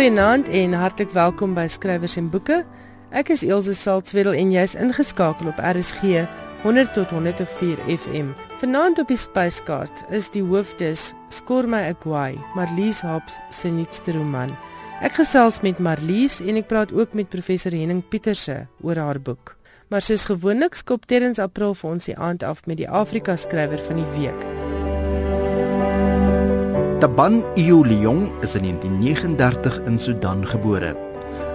Goeienaand en hartlik welkom by Skrywers en Boeke. Ek is Elsje Saltzwedel en jy's ingeskakel op RSG 100 tot 104 FM. Vanaand op die spyskaart is die hoofdis Skor my ek waai, Marlies Hobbs se nuutste roman. Ek gesels met Marlies en ek praat ook met professor Henning Pieterse oor haar boek. Maar soos gewoonlik skop Terrens April vir ons die aand af met die Afrika skrywer van die week. Taban Iuliong is in 1939 in Sudan gebore.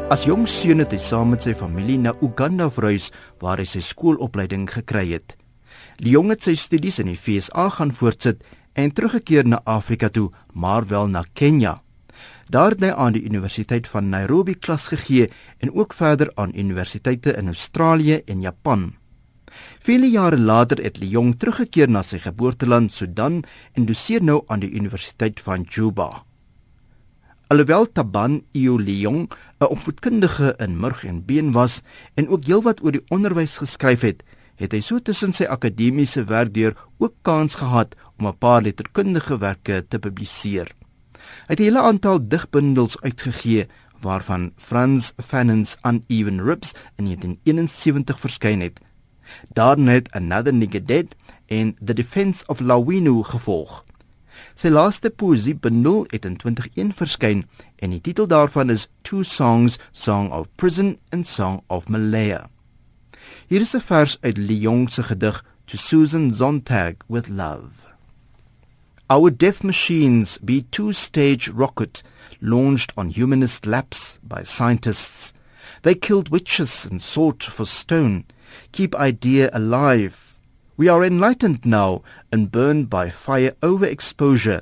As jong seun het hy saam met sy familie na Uganda verhuis waar hy sy skoolopleiding gekry het. Leong het sy studies in die FSA gaan voortsit en teruggekeer na Afrika toe, maar wel na Kenja. Daar het hy aan die Universiteit van Nairobi klas gegee en ook verder aan universiteite in Australië en Japan. Vele jare later het Leong teruggekeer na sy geboorteland Sudan en doseer nou aan die Universiteit van Juba. Alhoewel Taban Io Leong 'n opvoedkundige in murg en been was en ook heelwat oor die onderwys geskryf het, het hy so tussen sy akademiese werk deur ook kans gehad om 'n paar letterkundige werke te publiseer. Hy het 'n hele aantal digbundels uitgegee waarvan Franz Fanon's Uneven Ribs in 1971 verskyn het Daarna het Another Nigga Dead en The Defense of Lawinu gevolg. Sy laaste poesie benul het in 2001 verskyn en die titel daarvan is Two Songs, Song of Prison and Song of Malaya. Hier is 'n vers uit Leon se gedig To Susan Zontag with Love. Our death machines be two-stage rocket launched on humanist laps by scientists. They killed witches and sought for stone keep idea alive. We are enlightened now and burned by fire overexposure.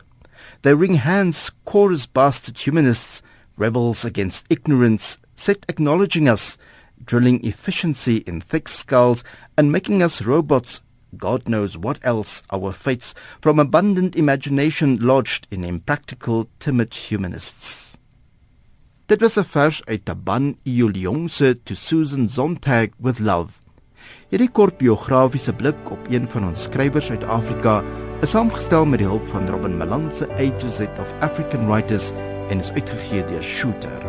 They wring hands, chorus bastard humanists, rebels against ignorance, set acknowledging us, drilling efficiency in thick skulls and making us robots God knows what else our fates from abundant imagination lodged in impractical timid humanists. Dit was 'n vers uit Taban Iuliong se To Susan Zontag with Love. Hierdie kort biografiese blik op een van ons skrywers uit Afrika is saamgestel met die hulp van Robin Malan se A to Z of African Writers en is uitgegee deur Shooter.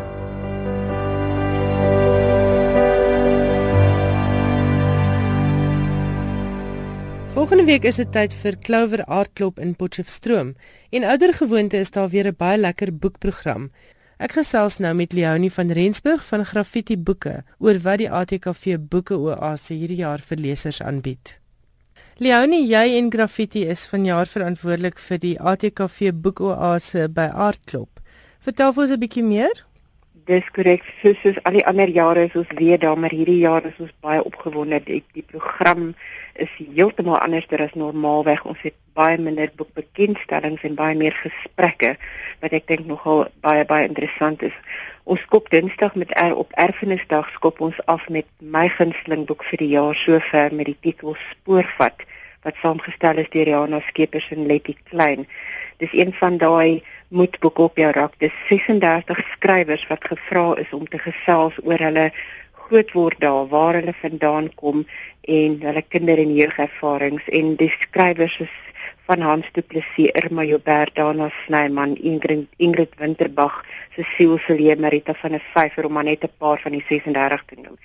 Volgende week is dit tyd vir Clover Aardklop in Potchefstroom en ouer gewoonte is daar weer 'n baie lekker boekprogram. Ek gesels nou met Leonie van Rensburg van Graffiti Boeke oor wat die ATKV Boeke Oase hierdie jaar vir lesers aanbied. Leonie, jy en Graffiti is vanjaar verantwoordelik vir die ATKV Boeke Oase by Aardklop. Vertel vir ons 'n bietjie meer. Dis korrek, soos, soos al die ander jare is ons weer daar, maar hierdie jaar is ons baie opgewonde. Die, die program is heeltemal anders as normaalweg. Ons het baie minder boekbekendstellings en baie meer gesprekke wat ek dink nogal baie baie interessant is. Ons skop Dinsdag met er, op Erfenisdag skop ons af met my gunsteling boek vir die jaar sover met die titel Spoorvat wat saamgestel is deur Jana Skeepers en Letty Klein. Dis een van daai moedboeke op jou rak. Dis 36 skrywers wat gevra is om te gesels oor hulle grootword daar, waar hulle vandaan kom en hulle kinder- en jeugervarings en die skrywers is van Hans Du Plessis, Irma Joubert, Dana Snyman, Ingrid Ingrid Winterbag, Cecile Celie, Marita van der Vyver om maar net 'n paar van die 36 te noem.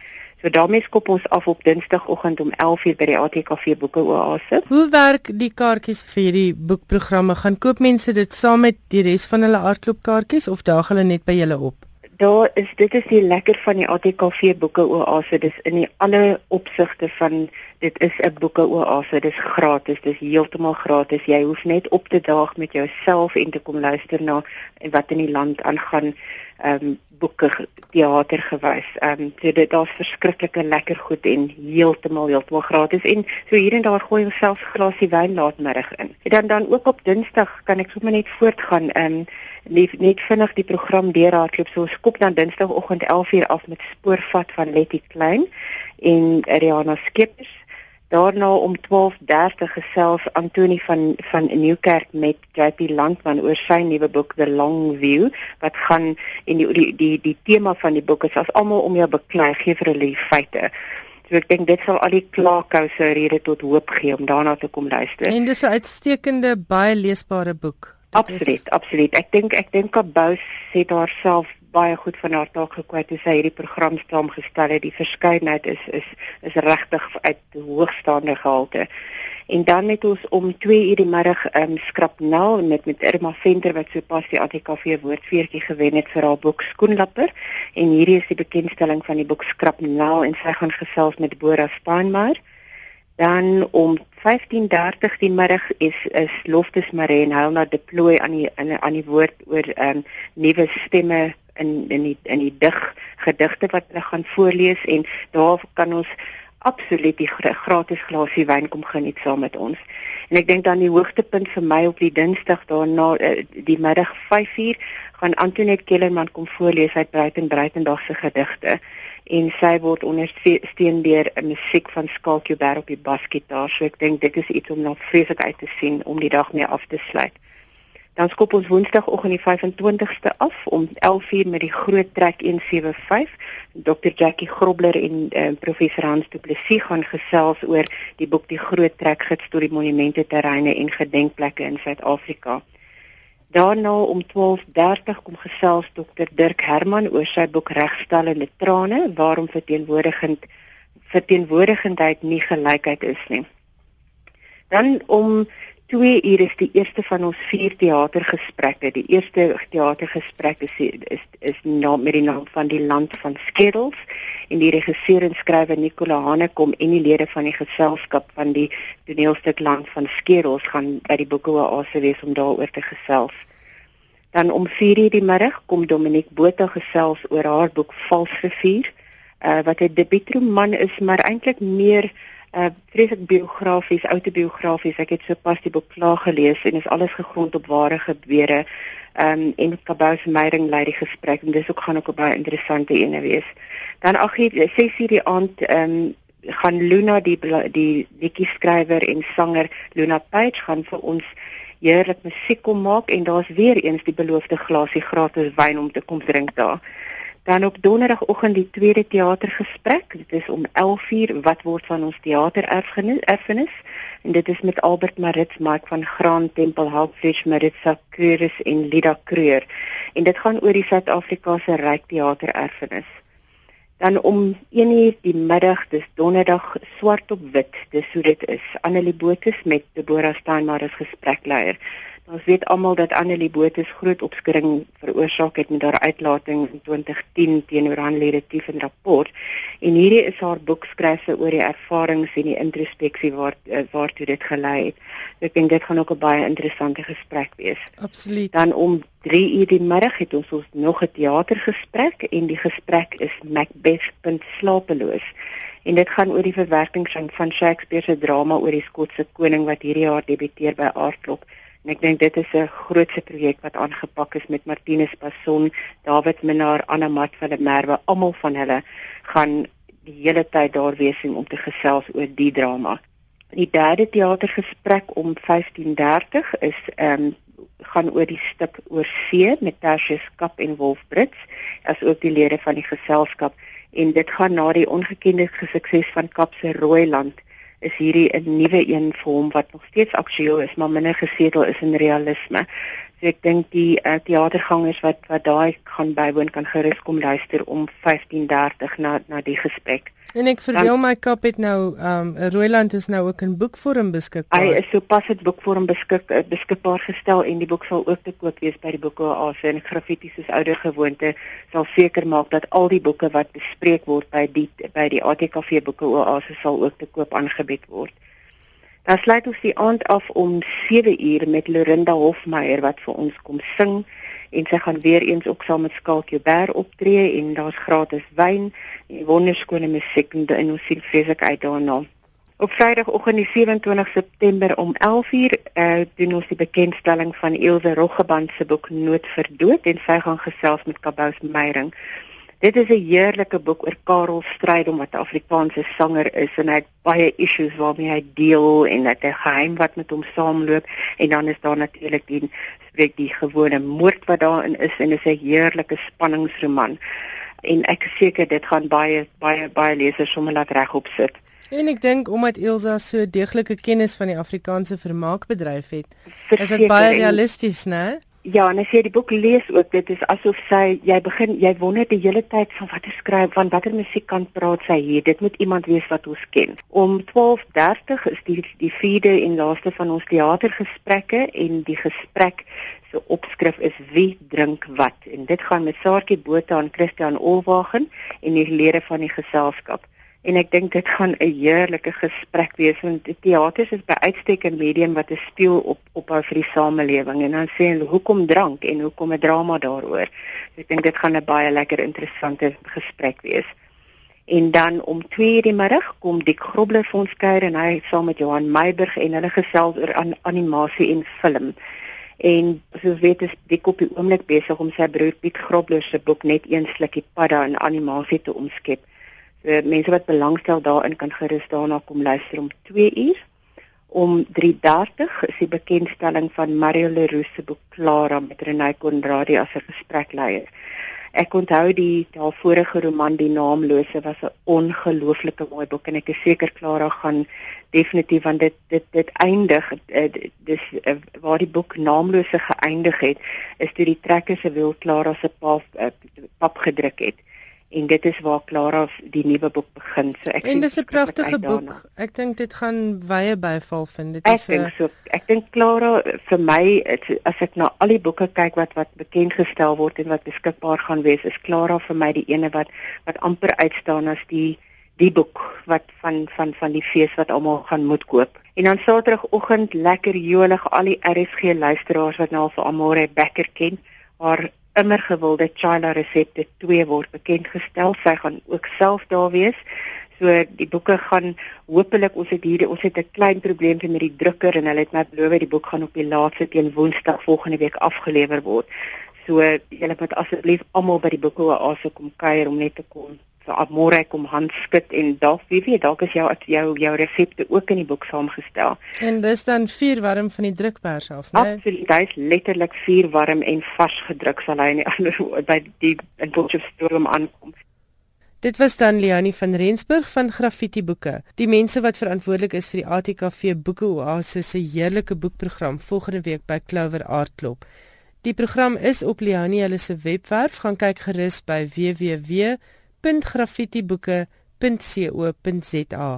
So daarmee skop ons af op Dinsdagoggend om 11:00 by die ATKV Boeke Oase. Hoe werk die kaartjies vir hierdie boekprogramme? Gaan koop mense dit saam met die res van hulle aardklopkaartjies of daag hulle net by julle op? Daar is dit is die lekker van die ATKV Boeke Oase. Dis in die alle opsigte van dit is 'n Boeke Oase. Dis gratis. Dis heeltemal gratis. Jy hoef net op te daag met jouself en te kom luister na wat in die land aangaan ehm um, boeke teater gewys. Ehm um, so dit daar's verskriklike lekker goed en heeltemal heeltemal gratis en so hier en daar gooi ons selfs glasie wyn laatmiddag in. En dan dan ook op Dinsdag kan ek sommer net voortgaan ehm um, net, net vinnig die program deur hardloop. So ons skop dan Dinsdagoggend 11:00 af met Spoorvat van Letty Klein en Rihanna Skeepers Daarna om 12:30 gesels Antoni van van Nieuwkerk met JP Landman oor sy nuwe boek The Long View wat gaan en die die die, die tema van die boek is as almal om jou beklei gee vir hulle feite. So ek dink dit sal al die klaarkouse rede tot hoop gee om daarna te kom luister. En dis 'n uitstekende baie leesbare boek. Absoluut, is... absoluut. Ek dink ek dink Kabous het haarself baie goed van haar taak gekwyt toe sy hierdie program saamgestel het. Die verskeidenheid is is is regtig uit hoogstaande gehalte. En dan het ons om 2 uur die middag um skrapnel met met Irma Venter wat sopas die ATKV woordfeertjie gewen het vir haar boek Skoenlapper en hierdie is die bekendstelling van die boek Skrapnel en sy gaan gesels met Bora Steinmeier. Dan om 15:30 die middag is is Loftus Maree en Helena deploy aan die aan die woord oor um nuwe stemme in in die in die dig gedigte wat hulle gaan voorlees en daar kan ons absoluut die gratis glasie wyn kom geniet saam met ons. En ek dink dan die hoogtepunt vir my op die Dinsdag daarna eh, die middag 5uur gaan Antoinette Kellerman kom voorlees uit Breiten Breitendag se gedigte en sy word ondersteun deur 'n musiek van Skalkie Berg op die basgitaar. So ek dink dit is iets om na vreeslik uit te sien om die dag mee af te sluit. Dan skop ons Woensdagoggend die 25ste af om 11:00 met die groot trek 175. Dr Jackie Grobler en uh, professor Hans Du Plessis gaan gesels oor die boek Die Groot Trek gids tot die monumente terreine en gedenkplekke in Suid-Afrika. Daarna om 12:30 kom gesels Dr Dirk Herman oor sy boek Regstellende trane, waarom verteenwoordigend verteenwoordigendheid nie gelykheid is nie. Dan om 2 uur is die eerste van ons vier teatergesprekke. Die eerste teatergesprek is is is na met die naam van die land van skedels en die regisseur en skrywer Nicola Hanekom en die lede van die geselskap van die toneelstuk land van skedels gaan by die boeke oase wees om daaroor te gesels. Dan om 4 uur die middag kom Dominique Botha gesels oor haar boek Valsrivier, uh, wat 'n debuutroman is, maar eintlik meer uh vreeslik biografies, autobiografies. Ek het sopas die boek klaar gelees en is alles gegrond op ware gebeure. Um en Kabous Meyering lei die gesprek en dis ook gaan ook 'n baie interessante ene wees. Dan ag hier 6:00 die aand um gaan Luna die die liedjie skrywer en sanger Luna Page gaan vir ons heerlik musiek kom maak en daar's weer eens die beloofde glasie gratis wyn om te kom drink daar. Dan op donderdagoggend die tweede teatergesprek. Dit is om 11:00 wat word van ons teatererfenis en dit is met Albert Marits Mark van Graan Tempel Helpfish Maritsa Kreus en Lida Kreur. En dit gaan oor die Suid-Afrikaanse ryk teatererfenis. Dan om 1:00 die middag, dis donderdag swart op wit, dis hoe dit is. Annelie Botus met Deborah Steinmar as gesprekleier. Ons weet almal dat Annelie Botha se groot opskudding veroorsaak het met haar uitlating in 2010 teenoor aanlede Tief en rapport. En hierdie is haar boekskryfse oor die ervarings en die introspeksie waar eh, waartoe dit gelei het. Ek dink dit gaan ook 'n baie interessante gesprek wees. Absoluut. Dan om 3 uur die middag het ons ons nog 'n teatergesprek en die gesprek is Macbeth slapeloos. En dit gaan oor die verwerking van Shakespeare se drama oor die Skotse koning wat hierdie jaar debuteer by Aardklop. En ek dink dit is 'n grootse projek wat aangepak is met Martinus Passon, David Minnar, Anna Mat van der Merwe, almal van hulle gaan die hele tyd daar wees om te gesels oor die drama. Die derde teatergesprek om 15:30 is ehm um, gaan oor die stuk oor see met Tertius Kap en Wolf Brits as ook die lede van die geselskap en dit gaan na die ongekende sukses van Kap se Rooiland is hierdie 'n nuwe een vir hom wat nog steeds aktueel is, maar minder gesetel is in realisme. So ek dink die uh, teatergangers wat wat daai gaan bywoon kan gerus kom luister om 15:30 na na die gesprek. En ek verbeel my kap het nou um Roiland is nou ook in boekvorm beskikbaar. Hy is sopas dit boekvorm beskik uh, beskikbaar gestel en die boek sal ook te koop wees by die boeke Oase en graffiti soos ouer gewoonte sal seker maak dat al die boeke wat bespreek word by die by die ATKV boeke Oase sal ook te koop aangebied word. Dan sluit ons die aand af om 7 uur met Lorinda Hofmeyer wat vir ons kom sing en sy gaan weer eens ook saam met Skalkie Ber optree en daar's gratis wyn en wonderskone musiek en ons sien vreeslik uit daarna. Op Vrydagoggend die 27 September om 11 uur uh, doen ons die bekendstelling van Ilse Roggeband se boek Nood vir dood en sy gaan gesels met Kabous Meyering. Dit is 'n heerlike boek oor Karel Strydom wat 'n Afrikaanse sanger is en hy het baie issues waarmee hy deel en dat hy geheim wat met hom saamloop en dan is daar natuurlik die spreek die gewone moord wat daarin is en is 'n heerlike spanningsroman. En ek seker dit gaan baie baie baie lesers sommer laat regop sit. En ek dink omdat Elsa so deeglike kennis van die Afrikaanse vermaakbedryf het, is dit baie realisties, né? Ja, en as jy die boek lees ook, dit is asof sy jy begin jy wonder die hele tyd van wat skryf van watter musiekkant praat sy hier. Dit moet iemand wees wat ons ken. Om 12:30 is die die vierde en laaste van ons teatergesprekke en die gesprek se opskrif is wie drink wat en dit gaan met Saartjie Botha en Christian Olwagen en die lede van die geselskap en ek dink dit gaan 'n heerlike gesprek wees want die teater is by uitstek 'n medium wat 'n speel op ophou vir die samelewing en dan sê hulle hoekom drank en hoekom 'n drama daaroor. Ek dink dit gaan 'n baie lekker interessante gesprek wees. En dan om 2:00 die middag kom Dik Grobler vir ons kuier en hy saam met Johan Meiburg en hulle gesels oor an animasie en film. En soos weet is Dik op die oomblik besig om sy broer Piet Grobler se boek net een slukkie padda in animasie te omskep. So mense wat belangstel daarin kan gerus daarna kom luister om 2 uur. Om 3:30 is die bekendstelling van Mario Leroux se boek Clara met Renée Conradie as 'n gesprekleier. Ek onthou die daar vorige roman Die Naamlose was 'n ongelooflike mooi boek en ek is seker Clara gaan definitief want dit dit dit eindig uh, dis uh, waar die boek Naamlose geëindig het is toe die trekker se wil Clara se uh, pap gedruk het en dit is waar Clara die nuwe boek begin. So ek En dis 'n pragtige boek. Ek dink dit gaan wye byval vind. Dit is Ek dink so. Ek dink Clara vir my as ek na al die boeke kyk wat wat bekend gestel word en wat beskikbaar gaan wees, is Clara vir my die ene wat wat amper uitstaan as die die boek wat van van van die fees wat almal gaan moet koop. En dan Saterdagoggend lekker jolig al die RSG luisteraars wat nou al vir Amore Becker ken, haar immer gewilde China resepte 2 word bekend gestel. Sy gaan ook self daar wees. So die boeke gaan hopelik ons het hier ons het 'n klein probleempie met die drukker en hulle het my beloof die boek gaan op die laaste teen Woensdag volgende week afgelewer word. So julle moet asseblief almal by die boeke oase kom kuier om net te kom môre kom hand skud en dalk wie weet dalk is jou jou jou resepte ook in die boek saamgestel. En dis dan vier warm van die drukpers af, né? Nee? Absoluut, is letterlik vier warm en vars gedruk sal hy in die ander by die in Potchefstroom aankom. Dit was dan Leonie van Rensburg van Graffiti Boeke. Die mense wat verantwoordelik is vir die ATKV Boeke Oase se heerlike boekprogram volgende week by Clover Art Club. Die program is op Leonie hulle se webwerf, gaan kyk gerus by www www.graffitiboeke.co.za.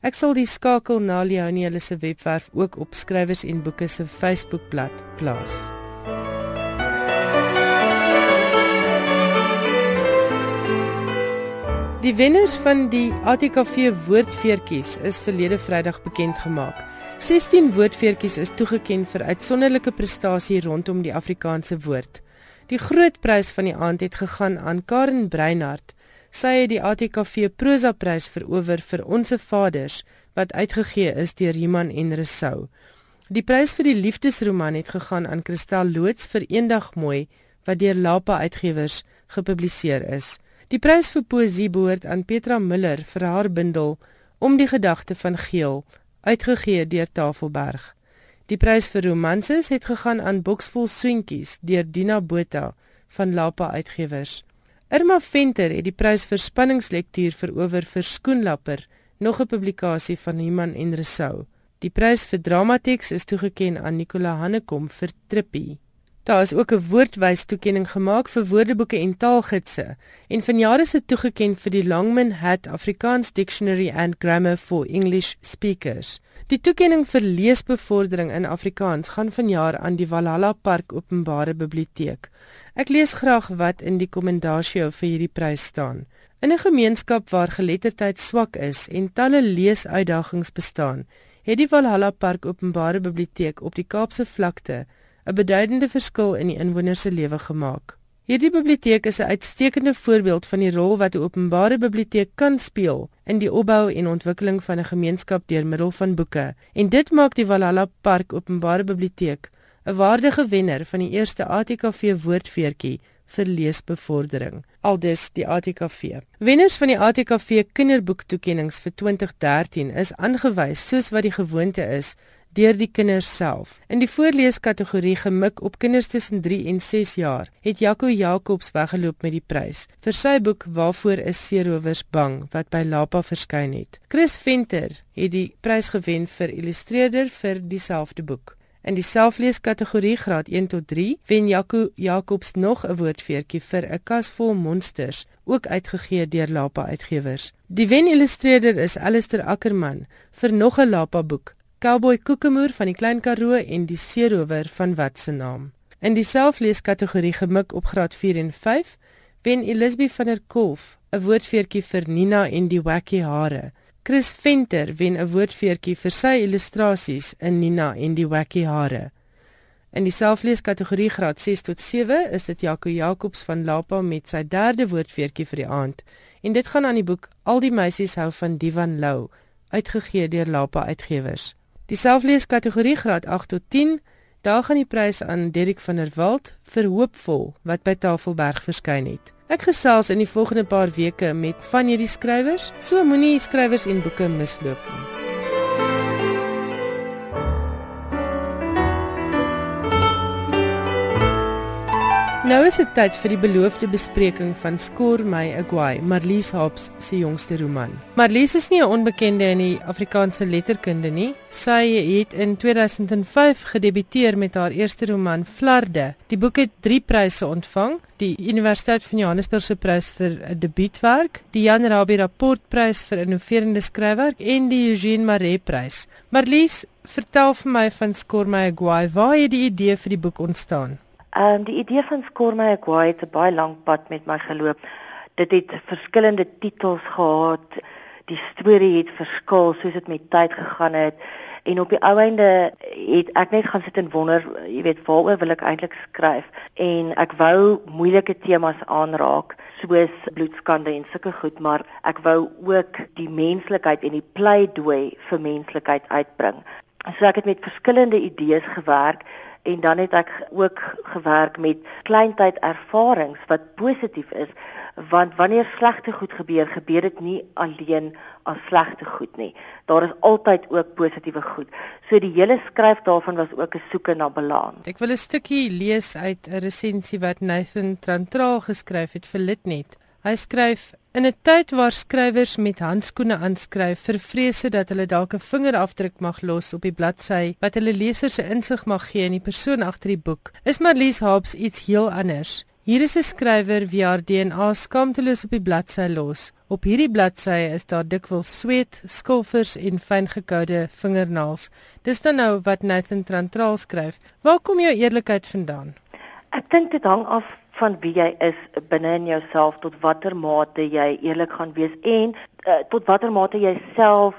Ek sal die skakel na Leonie hulle se webwerf ook op skrywers en boeke se Facebookblad plaas. Die wenners van die ATKV woordfeertjies is verlede Vrydag bekend gemaak. 16 woordfeertjies is toegekend vir uitsonderlike prestasie rondom die Afrikaanse woord. Die groot prys van die aand het gegaan aan Karen Breinhardt Sy het die ATKV Prosa Prys verower vir Onse Vaders wat uitgegee is deur Iman en Resou. Die prys vir die liefdesroman het gegaan aan Kristal Loots vir Eendag Mooi wat deur Lapa Uitgewers gepubliseer is. Die prys vir poësie behoort aan Petra Miller vir haar bundel Om die gedagte van Geel uitgegee deur Tafelberg. Die prys vir romanses het gegaan aan Boksvol Soentjies deur Dina Botha van Lapa Uitgewers. Irma Venter het die prys vir spanningslektuur verower vir Skoenlapper, nog 'n publikasie van Iman en Resou. Die prys vir dramateks is toegekend aan Nicola Hannekom vir Trippie. Daar is ook 'n woordwys toekenning gemaak vir woordeboeke en taalgidse en vanjaar is dit toegekend vir die Longman Hat Afrikaans Dictionary and Grammar for English Speakers. Die toekenning vir leesbevordering in Afrikaans gaan vanjaar aan die Valhalla Park Openbare Biblioteek. Ek lees graag wat in die kommendasie vir hierdie prys staan. In 'n gemeenskap waar geletterdheid swak is en talle leesuitdagings bestaan, het die Valhalla Park Openbare Biblioteek op die Kaapse vlakte 'n beduidende verskil in die inwoners se lewe gemaak. Hierdie biblioteek is 'n uitstekende voorbeeld van die rol wat 'n openbare biblioteek kan speel in die opbou en ontwikkeling van 'n gemeenskap deur middel van boeke. En dit maak die Valhalla Park Openbare Biblioteek 'n waardige wenner van die eerste ATKV woordfeertjie vir leesbevordering. Aldus die ATKV. Wenners van die ATKV kinderboektoekennings vir 2013 is aangewys soos wat die gewoonte is deur die kinders self. In die voorleeskategorie gemik op kinders tussen 3 en 6 jaar, het Jaco Jacobs weggeloop met die prys vir sy boek Waarvoor is seerowers bang wat by Lapa verskyn het. Chris Venter het die prys gewen vir illustreerder vir dieselfde boek. In die selfleeskategorie graad 1 tot 3 wen Jaco Jacobs nog 'n woordfeertjie vir 'n kas vol monsters, ook uitgegee deur Lapa Uitgewers. Die wen-illustreerder is Alistair Ackerman vir nog 'n Lapa boek, Cowboy Kokemoer van die Klein Karoo en die Seerower van wat se naam. In die selfleeskategorie gemik op graad 4 en 5 wen Elisabeth van der Kolf 'n woordfeertjie vir Nina en die Wacky Hare. Chris Venter wen 'n woordfeertjie vir sy illustrasies in Nina en die Wacky Hare. In die selfleeskategorie graad 6 tot 7 is dit Jaco Jacobs van Lapa met sy derde woordfeertjie vir die aand. En dit gaan aan die boek Al die meisies hou van Divan Lou, uitgegee deur Lapa Uitgewers. Die selfleeskategorie graad 8 tot 10, daar gaan die prys aan Derrick van der Walt vir Hoopvol wat by Tafelberg verskyn het. Ek gesels in die volgende paar weke met van hierdie skrywers, so moenie skrywers en boeke misloop nie. Nou is dit tyd vir die beloofde bespreking van Skor my Agwai, Marlies Hobbs se jongste roman. Marlies is nie 'n onbekende in die Afrikaanse letterkunde nie. Sy het in 2005 gedebuteer met haar eerste roman Flarde. Die boek het 3 pryse ontvang: die Universiteit van Johannesburg se prys vir 'n debuutwerk, die Jan Rabie rapportprys vir innoverende skryfwerk en die Eugene Maree prys. Marlies, vertel vir my van Skor my Agwai, waar het die idee vir die boek ontstaan? Ehm um, die idee van Score My Agua het 'n baie lank pad met my geloop. Dit het verskillende titels gehad. Die storie het verskil soos dit met tyd gegaan het. En op die ou einde het ek net gaan sit en wonder, jy weet, waaroor wil ek eintlik skryf? En ek wou moeilike temas aanraak soos bloedskande en sulke goed, maar ek wou ook die menslikheid en die pleidooi vir menslikheid uitbring. So ek het met verskillende idees gewerk en dan het ek ook gewerk met kleintyd ervarings wat positief is want wanneer slegte goed gebeur gebeur dit nie alleen as slegte goed nie. Daar is altyd ook positiewe goed. So die hele skryf daarvan was ook 'n soeke na balans ek wil 'n stukkie lees uit 'n resensie wat Nathan Trantraal geskryf het vir Litnet Hy skryf in 'n tyd waar skrywers met handskoene aanskryf vir vrese dat hulle dalk 'n vingerafdruk mag los op die bladsy wat hulle lesers se insig mag gee in die persoon agter die boek. Is Marlies Hobbs iets heel anders? Hier is 'n skrywer wie haar DNA skaamteloos op die bladsy los. Op hierdie bladsy is daar dikwels sweet, skilfers en fyngekoude vingernaels. Dis dan nou wat Nathan Trantraal skryf. Waar kom jou eerlikheid vandaan? Ek dink dit hang af van wie jy is binne in jouself tot watter mate jy eerlik gaan wees en uh, tot watter mate jy self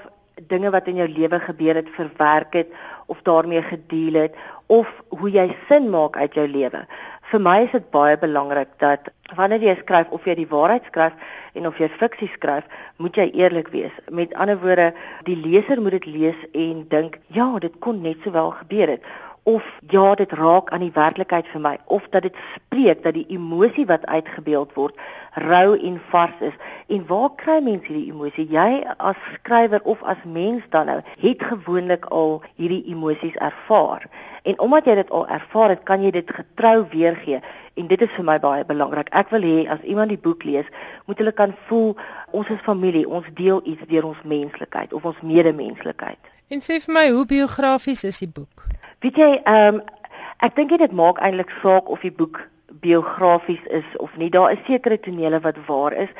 dinge wat in jou lewe gebeur het verwerk het of daarmee gedeel het of hoe jy sin maak uit jou lewe. Vir my is dit baie belangrik dat wanneer jy skryf of jy die waarheid skryf en of jy fiksie skryf, moet jy eerlik wees. Met ander woorde, die leser moet dit lees en dink, ja, dit kon net sowel gebeur het of ja dit raak aan die werklikheid vir my of dat dit spreek dat die emosie wat uitgebeeld word rou en vars is. En waar kry mense hierdie emosie? Jy as skrywer of as mens dan nou het gewoonlik al hierdie emosies ervaar. En omdat jy dit al ervaar het kan jy dit getrou weergee. En dit is vir my baie belangrik. Ek wil hê as iemand die boek lees moet hulle kan voel ons is familie ons deel iets deur ons menslikheid of ons medemenslikheid. En sê vir my hoe biografies is die boek Weet jy, ehm um, ek dink dit maak eintlik saak of die boek biografies is of nie. Daar is sekere tonele wat waar is.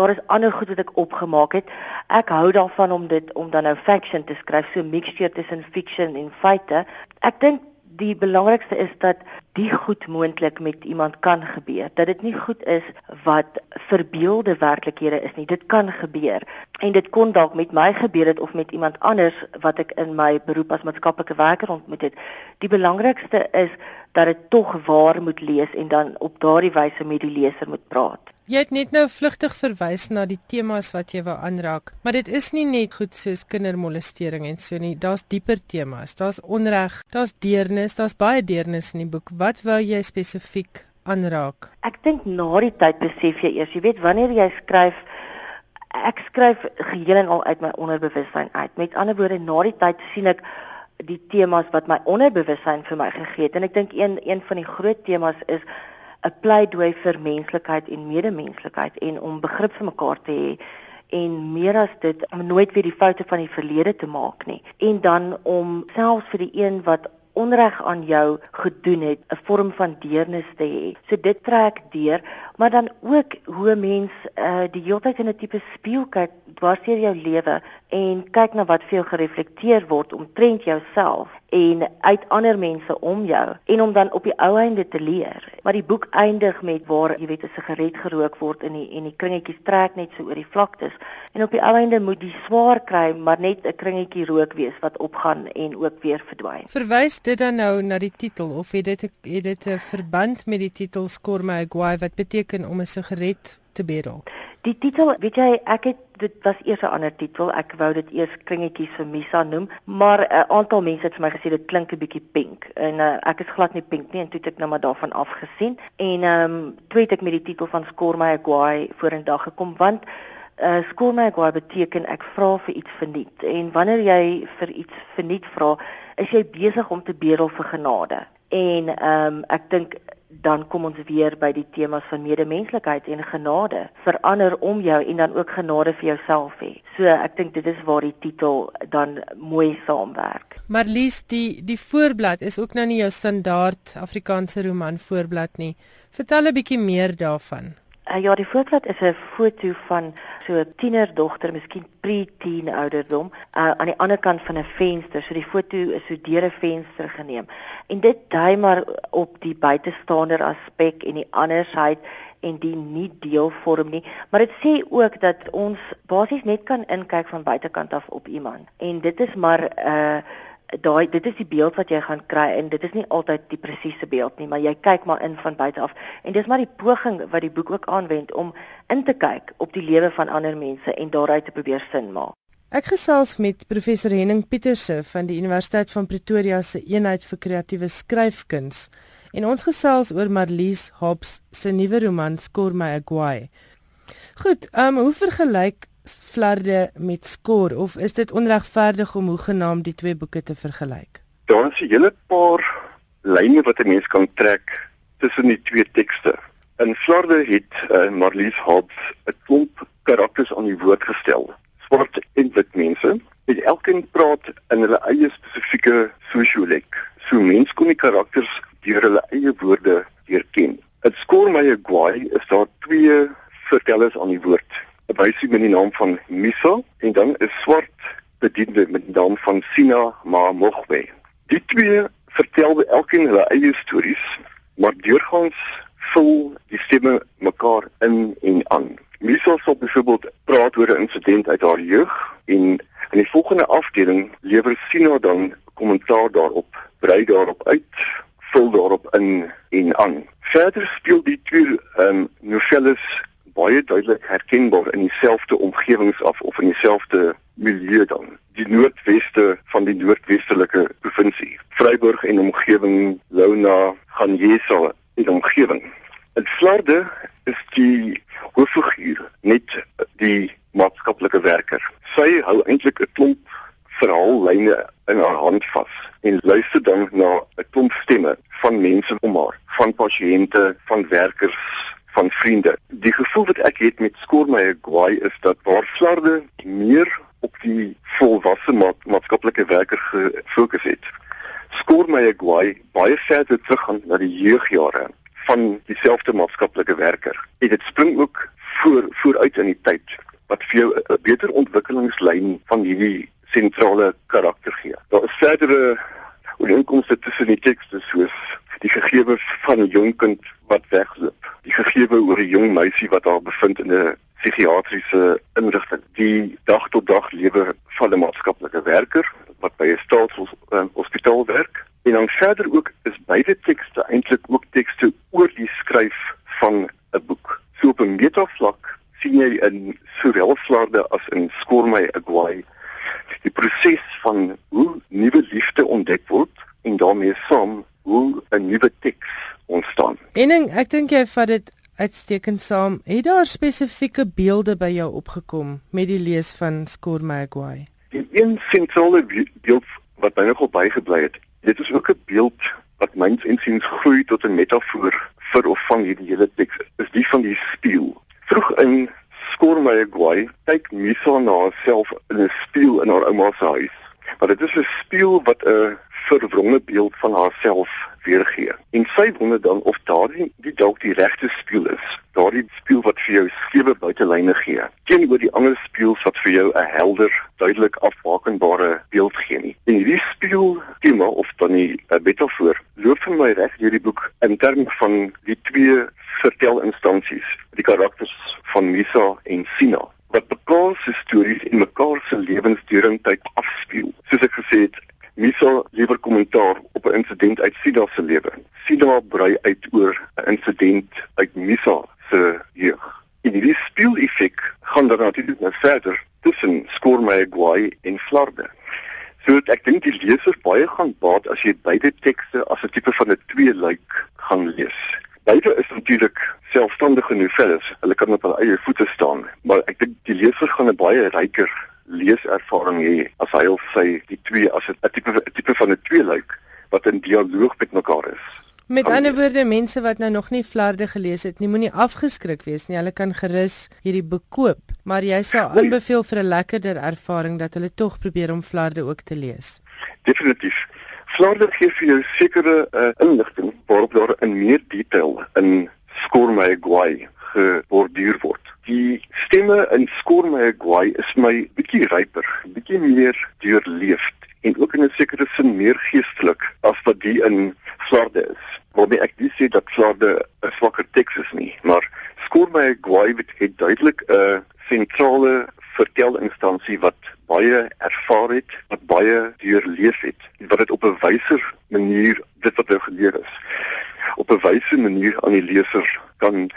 Daar is ander goed wat ek opgemaak het. Ek hou daarvan om dit om dan nou fiction te skryf, so mixture tussen fiction en feite. Ek dink die belangrikste is dat die goed moontlik met iemand kan gebeur. Dat dit nie goed is wat verbeelde werklikhede is nie. Dit kan gebeur. En dit kon dalk met my gebeur het of met iemand anders wat ek in my beroep as maatskaplike werker ontmoet het. Die belangrikste is dat dit tog waar moet lees en dan op daardie wyse met die leser moet praat. Jy het net nou vlugtig verwys na die temas wat jy wou aanraak, maar dit is nie net goed soos kindermolestering en so nie. Daar's dieper temas. Daar's onreg, daar's deernis, daar's baie deernis in die boek. Wat wou jy spesifiek aanraak? Ek dink na die tyd besef jy eers, jy weet wanneer jy skryf ek skryf geheel en al uit my onderbewussyn uit. Met ander woorde, na die tyd sien ek die temas wat my onderbewussyn vir my gegee het en ek dink een een van die groot temas is 'n pleidooi vir menslikheid en medemenslikheid en om begrip vir mekaar te hê en meer as dit om nooit weer die foute van die verlede te maak nie en dan om selfs vir die een wat onreg aan jou gedoen het, 'n vorm van deernis te hê. So dit trek deur, maar dan ook hoe mens uh, die hele tyd in 'n tipe spieël kyk dwarsteer jou lewe en kyk na wat vir jou gereflekteer word omtrent jouself en uit ander mense om jou en om dan op die ou einde te leer. Maar die boek eindig met waar jy weet 'n sigaret gerook word in die en die kringetjies trek net so oor die vlaktes en op die ou einde moet die swaar kry maar net 'n kringetjie rook wees wat opgaan en ook weer verdwyn. Verwys dit dan nou na die titel of het dit het dit 'n verband met die titel My Guy wat beteken om 'n sigaret te bedel? Die titel, weet jy, ek het dit was eers 'n ander titel. Ek wou dit eers kringetjies vir Misa noem, maar 'n uh, aantal mense het vir my gesê dit klink 'n bietjie pink. En uh, ek is glad nie pink nie en toe het ek nou maar daarvan afgesien. En ehm um, toe het ek met die titel van Score My Guy vorendag gekom want uh, Score My Guy beteken ek vra vir iets verniet. En wanneer jy vir iets verniet vra, is jy besig om te bedel vir genade. En ehm um, ek dink dan kom ons weer by die temas van medemenslikheid en genade. Verander om jou en dan ook genade vir jouself hê. So ek dink dit is waar die titel dan mooi saamwerk. Maar Lies, die die voorblad is ook nou nie jou standaard Afrikaanse roman voorblad nie. Vertel 'n bietjie meer daarvan. Uh, ja, die voorblad is 'n foto van so 'n tienerdogter, miskien pre-teen ouderdom, uh, aan die ander kant van 'n venster. So die foto is so deur 'n venster geneem. En dit dui maar op die buitestander aspek en die andersheid en die nie deel vorm nie, maar dit sê ook dat ons basies net kan inkyk van buitekant af op iemand. En dit is maar 'n uh, daai dit is die beeld wat jy gaan kry en dit is nie altyd die presiese beeld nie maar jy kyk maar in van buite af en dis maar die poging wat die boek ook aanwend om in te kyk op die lewe van ander mense en daaruit te probeer sin maak. Ek gesels met professor Henning Pieterse van die Universiteit van Pretoria se eenheid vir kreatiewe skryfkuns en ons gesels oor Marlies Hobbs se nuwe roman Score My Aguay. Goed, ehm um, hoe vergelyk flarde met skoor of is dit onregverdig om hoegenaamd die twee boeke te vergelyk? Daar is 'n hele paar lyne wat 'n mens kan trek tussen die twee tekste. In flarde het uh, Marlies Hobbs 'n klomp karakters aan die woord gestel. Swart en wit mense. Met elkeen praat in hulle eie spesifieke sosiolek. So mense kon die karakters deur hulle eie woorde herken. Dit skoor my 'n gwaai is daar twee vertellers aan die woord 'n wysie met die naam van Misa en dan 'n swart bediende met die naam van Sina Mamogwe. Die twee vertel elkeen hulle eie stories, maar deurgangs vul die stemme mekaar in en aan. Misa sal byvoorbeeld praat oor 'n insident uit haar jeug en in die volgende afdeling lewer Sina dan kommentaar daarop, brei daarop uit vul daarop in en aan. Verder speel die twee ehm um, novelles baie duidelik herkenbaar in dieselfde omgewings af of in dieselfde milieu dan. Die noordweste van die noordwestelike provinsie. Vryburg en omgewing, Louna, Ganjesa en omgewing. In Vlaarde is die hoofiguur net die maatskaplike werker. Sy hou eintlik 'n klomp verhaallyne in haar hand vas en luister dan na 'n klomp stemme van mense om haar, van pasiënte, van werkers, van vriende. Die gevoel wat ek het met skoor my gwaai is dat waar flarde meer op die volwasse ma maatskaplike werker gefokus het. Skoor my gwaai baie verder terug gaan na die jeugjare van dieselfde maatskaplike werker. En dit spring ook voor vooruit in die tyd wat vir jou 'n beter ontwikkelingslyn van hierdie sentrale karakter gee. Daar is verdere ooreenkomste tussen die tekste soos die gegewe van 'n jong kind wat wegloop, die gegewe oor 'n jong meisie wat haar bevind in 'n psigiatriese inrigting, die dag tot dag lewe van 'n maatskaplike werker wat by 'n staatshospitaal werk. En dan verder ook is beide tekste eintlik ook tekste oor die skryf van 'n boek. So op 'n metavlak sien jy in sowel Vlaarde as in Skormay Agwai die proses van hoe nuwe liefde ontdek word en daarmee saam hoe 'n nuwe teks ontstaan. En ek dink jy vat dit uitstekend saam. Het daar spesifieke beelde by jou opgekom met die lees van Score Magway? Die een sentrale beeld wat my nogal bygebly het, dit is ook 'n beeld wat myns insiens groei tot 'n metafoor vir of van hierdie hele teks, is die van die spieël. Vroeg in Score Magway kyk Misa na haarself in 'n spieël in haar ouma se huis Maar dit is 'n spieël wat 'n verwronge beeld van haarself weergee. En sy wonder dan of daardie die dalk die regte spieël is. Daardie spieël wat vir jou skewe buitelyne gee. Teenoor die ander spieëls wat vir jou 'n helder, duidelik afbakenbare beeld gee nie. En hierdie spieël tema of dan 'n metafoor loop vir my reg deur die boek in terme van die twee vertelinstansies, die karakters van Misa en Sina wat mekaar se stories en mekaar se lewensdeurentyd afspeel. Soos ek gesê het, Misa lewer kommentaar op 'n insident uit Sida se lewe. Sida brei uit oor 'n insident uit Misa se jeug. En hierdie spieeleffek gaan dan natuurlik nou verder tussen Skormeyguai en Flarde. So ek dink die leser baie gaan baat as jy beide tekste as 'n tipe van 'n twee luik gaan lees. Beide is natuurlik selfstandige novelles. Hulle kan op hulle eie voete staan, maar ek dink die leser gaan 'n baie ryker leeservaring hê as hy of sy die twee as 'n tipe tipe van 'n tweeluik wat in dialoog met mekaar is. Met ander woorde, mense wat nou nog nie Flarde gelees het nie, moenie afgeskrik wees nie. Hulle kan gerus hierdie boek koop, maar jy sal nee. aanbeveel vir 'n lekkerder ervaring dat hulle tog probeer om Flarde ook te lees. Definitief. Flarde gee vir jou sekere uh, inligting waarop daar in meer detail in Skormey Gwai geborduur word. Die stemme in Skormey Gwai is my bietjie ryper, bietjie meer deurleefd en ook in 'n sekere sin meer geestelik as wat die in Flarde is. Waarmee ek nie sê dat Flarde 'n swakker teks is nie, maar Skormey Gwai het duidelik 'n sentrale vertelinstansie wat baie ervaar het, wat baie deurleef het wat dit op 'n wyser manier dit wat nou geleer is op 'n wyse manier aan die leser kan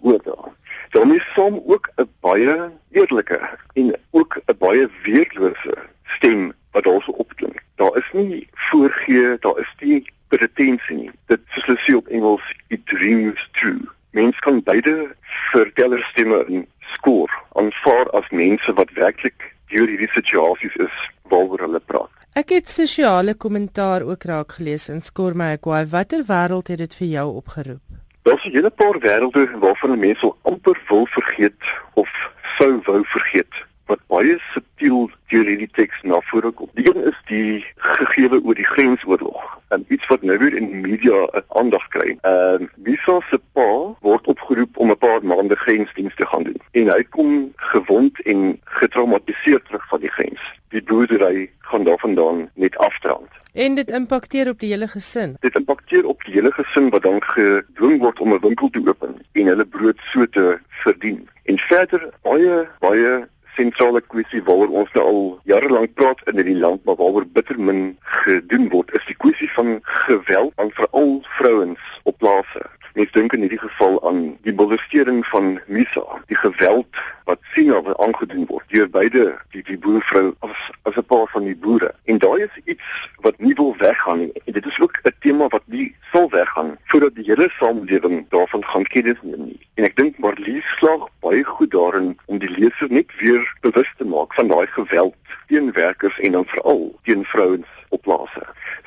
oordra. Daarmee som ook 'n baie eerlike en ook 'n baie weerlose stem wat daarso opklink. Daar is nie voorgee, daar is nie pretensie nie. Dit soos hulle sê op Engels, it rings true. Mens kan beide vertellerstemme in skoor aanvaar as mense wat werklik deur hierdie situasies is waaroor hulle praat. Ek het sosiale kommentaar ook raak gelees in Skormeyguai. Watter wêreld het dit vir jou opgeroep? Daar's 'n hele paar wêrelde waarvan mense amper wil vergeet of sou wou vergeet wat baie subtiel deur hierdie teks na vore kom. Die een is die gegewe oor die grensoorlog. En iets wat nou weer in die media aandag kry. Ehm Visa se pa word opgeroep om 'n paar maande grensdienste te gaan doen. En hy kom gewond en getraumatiseer terug van die grens. Die boerdery gaan daarvandaan net afdrand. En dit impakteer op die hele gesin. Dit impakteer op die hele gesin wat dan gedwing word om 'n winkel te open en hulle brood so te verdien. En verder baie baie sentrale kwessie waaroor ons nou al jare lank praat in hierdie land, maar waaroor bitter min gedoen word, is die kwessie van geweld aan veral vrouens op plase. Mens dink in hierdie geval aan die molestering van Misa, die geweld wat Sina aangedoen word deur beide die die boervrou as as 'n paar van die boere. En daai is iets wat nie wil weggaan nie. En dit is ook 'n tema wat nie sal weggaan voordat die hele samelewing daarvan gaan kennis neem nie. En ek dink Marlies slag baie goed daarin om die leser net weer bewus te maak van daai geweld teen werkers en dan veral teen vrouens op plase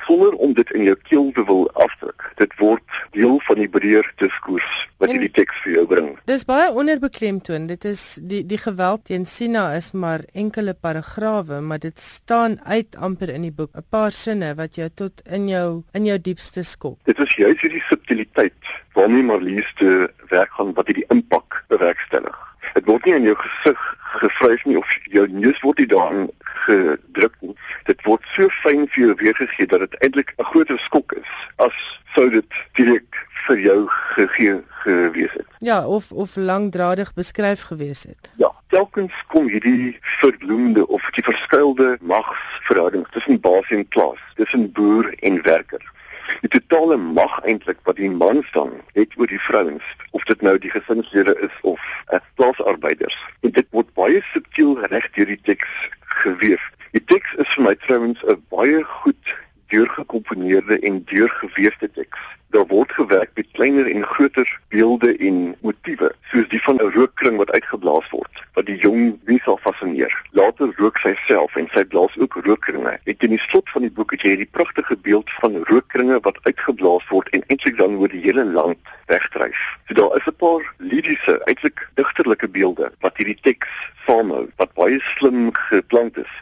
sonder om dit in jou keel te wil afdruk. Dit word deel van die breër diskurs wat hierdie teks vir jou bring. Dis baie onderbeklemtoon. Dit is die die geweld teen Sina is maar enkele paragrawe, maar dit staan uit amper in die boek. 'n Paar sinne wat jou tot in jou in jou diepste skok. Dit is juist hierdie subtiliteit waarmee Marlies te werk gaan wat hierdie impak bewerkstellig. Dit word nie in jou gesig gevryf nie of jou neus word nie daarin gedruk nie. Dit word so fyn vir jou weergegee dat dit eintlik 'n groter skok is as sou dit direk vir jou gegee gewees het. Ja, of of langdradig beskryf gewees het. Ja, telkens kom hierdie verbloemde of die verskuilde magsverhouding tussen baas en klas, tussen boer en werker die totale mag eintlik wat die man staan het oor die vrouens of dit nou die gesinslede is of as plaasarbeiders. En dit word baie subtiel reg deur die teks geweef. Die teks is vir my trouens 'n baie goed deurgekomponeerde en deurgeweefde teks. Daar word gewerk met kleiner en groter beelde en motiewe soos die van 'n rookkring wat uitgeblaas word wat die jong wie sal fascineer later rook sy self en sy blaas ook rookkringe en in die slot van die boek het jy hierdie pragtige beeld van rookkringe wat uitgeblaas word en eintlik dan oor die hele land wegdryf. So daar is 'n paar liriese eintlik digterlike beelde wat hierdie teks saamhou wat baie slim geplant is.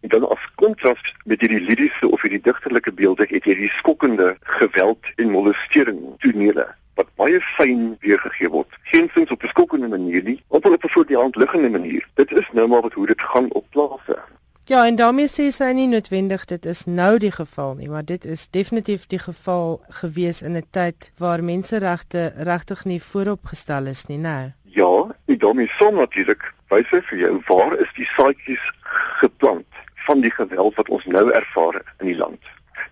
En dan as kontras met hierdie liriese of hierdie digterlike beelde het jy die skokkende geweld en molestering tonele wat baie fyn weergegee word. Geensins op 'n skokkende manier nie, op 'n voor die hand liggende manier. Dit is nou maar wat hoe dit gaan op plase. Ja, en daarmee sê sy nie noodwendig dit is nou die geval nie, maar dit is definitief die geval gewees in 'n tyd waar menseregte regtig nie vooropgestel is nie, né? Ja, en daarmee som natuurlik wys vir jou waar is die saadjies geplant van die geweld wat ons nou ervaar in die land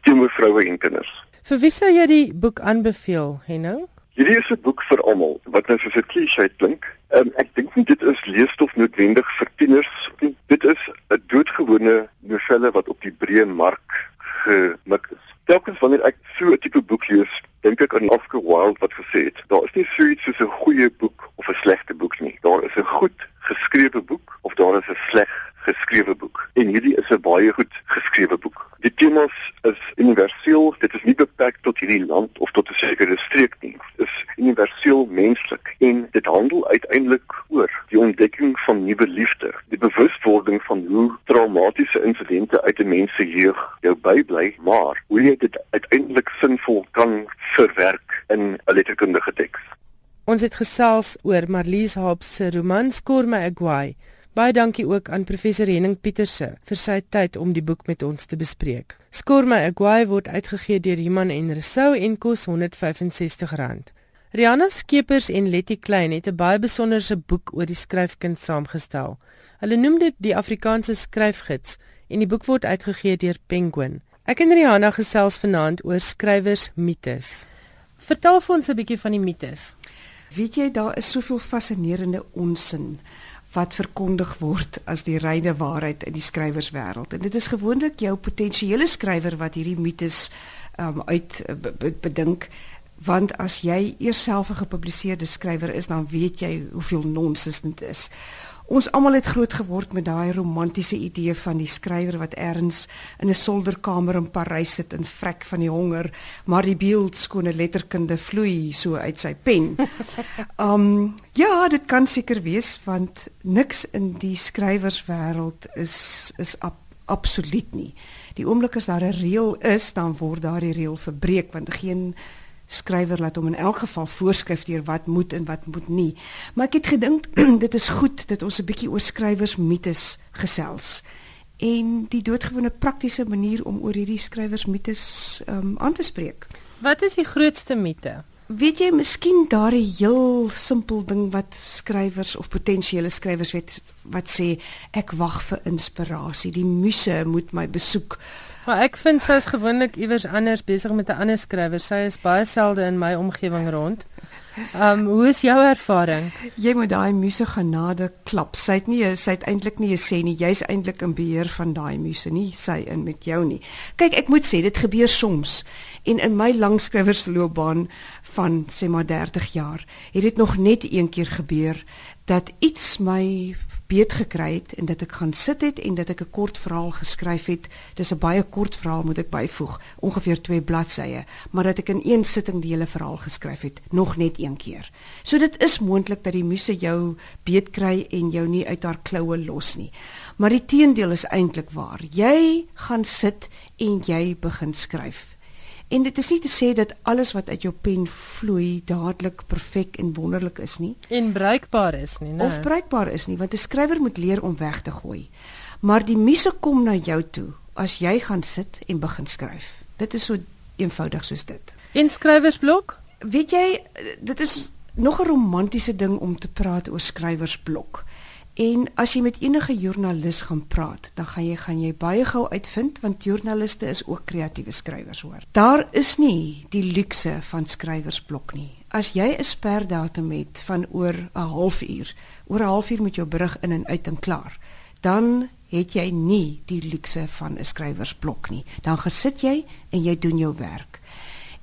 teenoor vroue en kinders. Vir wie sou jy die boek aanbeveel, Henno? Hierdie is 'n boek vir almal, wat nou soos 'n klise klink. Um, ek dink nie dit is leesstof noodwendig vir tieners nie. Dit is 'n doodgewone novelle wat op die breë mark gemik is. Telkens wanneer ek so 'n tipe boek lees, dink ek aan Oscar Wilde wat gesê het: "Daar is nie so iets soos 'n goeie boek of 'n slegte boek nie. Daar is 'n goed geskrewe boek of daar is 'n sleg geskrewe boek." En hierdie is 'n baie goed geskrewe boek. Die temas is universeel. Dit is nie beperk tot hierdie land of tot 'n sekere streek nie. Dit is universeel menslik en dit handel uiteindelik oor die ontdekking van nuwe liefde, die bewustwording van hoe traumatiese insidente uit 'n mens se jeug jou bybly, maar hoe jy dit uiteindelik sinvol kan verwerk in 'n letterkundige teks. Ons het gesels oor Marlies Hobbs se roman Skorme Agwai. Baie dankie ook aan professor Henning Pieterse vir sy tyd om die boek met ons te bespreek. Skorme Agwai word uitgegee deur Iman en Resou en kos R165. Rihanna Skeepers en Letty Klein het 'n baie besonderse boek oor die skryfkuns saamgestel. Hulle noem dit die Afrikaanse skryfgids en die boek word uitgegee deur Penguin. Ek en Rihanna gesels vanaand oor skrywers mites. Vertel vir ons 'n bietjie van die mites. Weet jy daar is soveel fascinerende onsin wat verkondig word as die reine waarheid in die skrywerswêreld. En dit is gewoonlik jou potensiële skrywer wat hierdie mites um, uit bedink want as jy eers self 'n gepubliseerde skrywer is dan weet jy hoeveel nonsens dit is. Ons almal het groot geword met daai romantiese idee van die skrywer wat ergens in 'n solderkamer in Parys sit en vrek van die honger, maar die beeldskone letterkunde vloei so uit sy pen. Um ja, dit kan seker wees want niks in die skrywerswêreld is is ab, absoluut nie. Die oomblik as daar 'n reël is, dan word daardie reël verbreek want geen skrywer laat hom in elk geval voorskryf deur wat moet en wat moet nie. Maar ek het gedink dit is goed dat ons 'n bietjie oor skrywers mites gesels. En die doodgewone praktiese manier om oor hierdie skrywers mites um, aan te spreek. Wat is die grootste mite? Weet jy, miskien daardie heel simpel ding wat skrywers of potensiële skrywers weet wat sê ek wag vir inspirasie. Die muse moet my besoek. Maar ek vind sy is gewoonlik iewers anders besig met 'n ander skrywer. Sy is baie selde in my omgewing rond. Ehm um, hoe is jou ervaring? Jy moet daai muse genade klap. Sy het nie sy het eintlik nie gesê nie. Jy's eintlik in beheer van daai muse nie, sy in met jou nie. Kyk, ek moet sê dit gebeur soms. En in my langskrywersloopbaan van sê maar 30 jaar, het dit nog net een keer gebeur dat iets my beet gekry het en dat ek gaan sit het en dat ek 'n kort verhaal geskryf het. Dis 'n baie kort verhaal moet ek byvoeg, ongeveer 2 bladsye, maar dat ek in een sitting die hele verhaal geskryf het, nog net een keer. So dit is moontlik dat die muse jou beet kry en jou nie uit haar kloue los nie. Maar die teendeel is eintlik waar. Jy gaan sit en jy begin skryf. En dit is nie te sê dat alles wat uit jou pen vloei dadelik perfek en wonderlik is nie en bruikbaar is nie, né? Of bruikbaar is nie, want 'n skrywer moet leer om weg te gooi. Maar die muse kom na jou toe as jy gaan sit en begin skryf. Dit is so eenvoudig soos dit. En skrywersblok? Weet jy, dit is nog 'n romantiese ding om te praat oor skrywersblok. En as jy met enige joernalis gaan praat, dan gaan jy gaan jy baie gou uitvind want joernaliste is ook kreatiewe skrywers hoor. Daar is nie die luukse van skrywersblok nie. As jy 'n sperdatum het van oor 'n halfuur, oor 'n halfuur moet jou berig in en uit en klaar, dan het jy nie die luukse van 'n skrywersblok nie. Dan gesit jy en jy doen jou werk.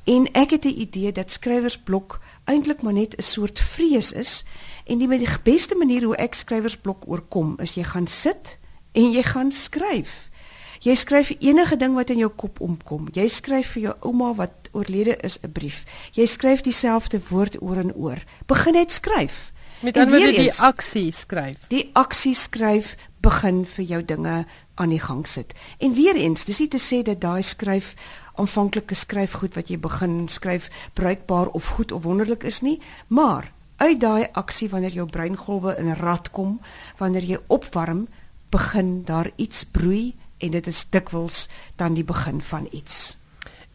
En ek het 'n idee dat skrywersblok eintlik maar net 'n soort vrees is En die, die beste manier hoe ek skrywersblok oorkom is jy gaan sit en jy gaan skryf. Jy skryf enige ding wat in jou kop omkom. Jy skryf vir jou ouma wat oorlede is 'n brief. Jy skryf dieselfde woord oor en oor. Begin net skryf. Met ander woorde die aksie skryf. Die aksie skryf begin vir jou dinge aan die gang sit. En weer eens, dis nie te sê dat daai skryf aanvanklike skryfgoed wat jy begin skryf bruikbaar of goed of wonderlik is nie, maar uit daai aksie wanneer jou breingolwe in 'n rad kom, wanneer jy opwarm, begin daar iets broei en dit is dikwels dan die begin van iets.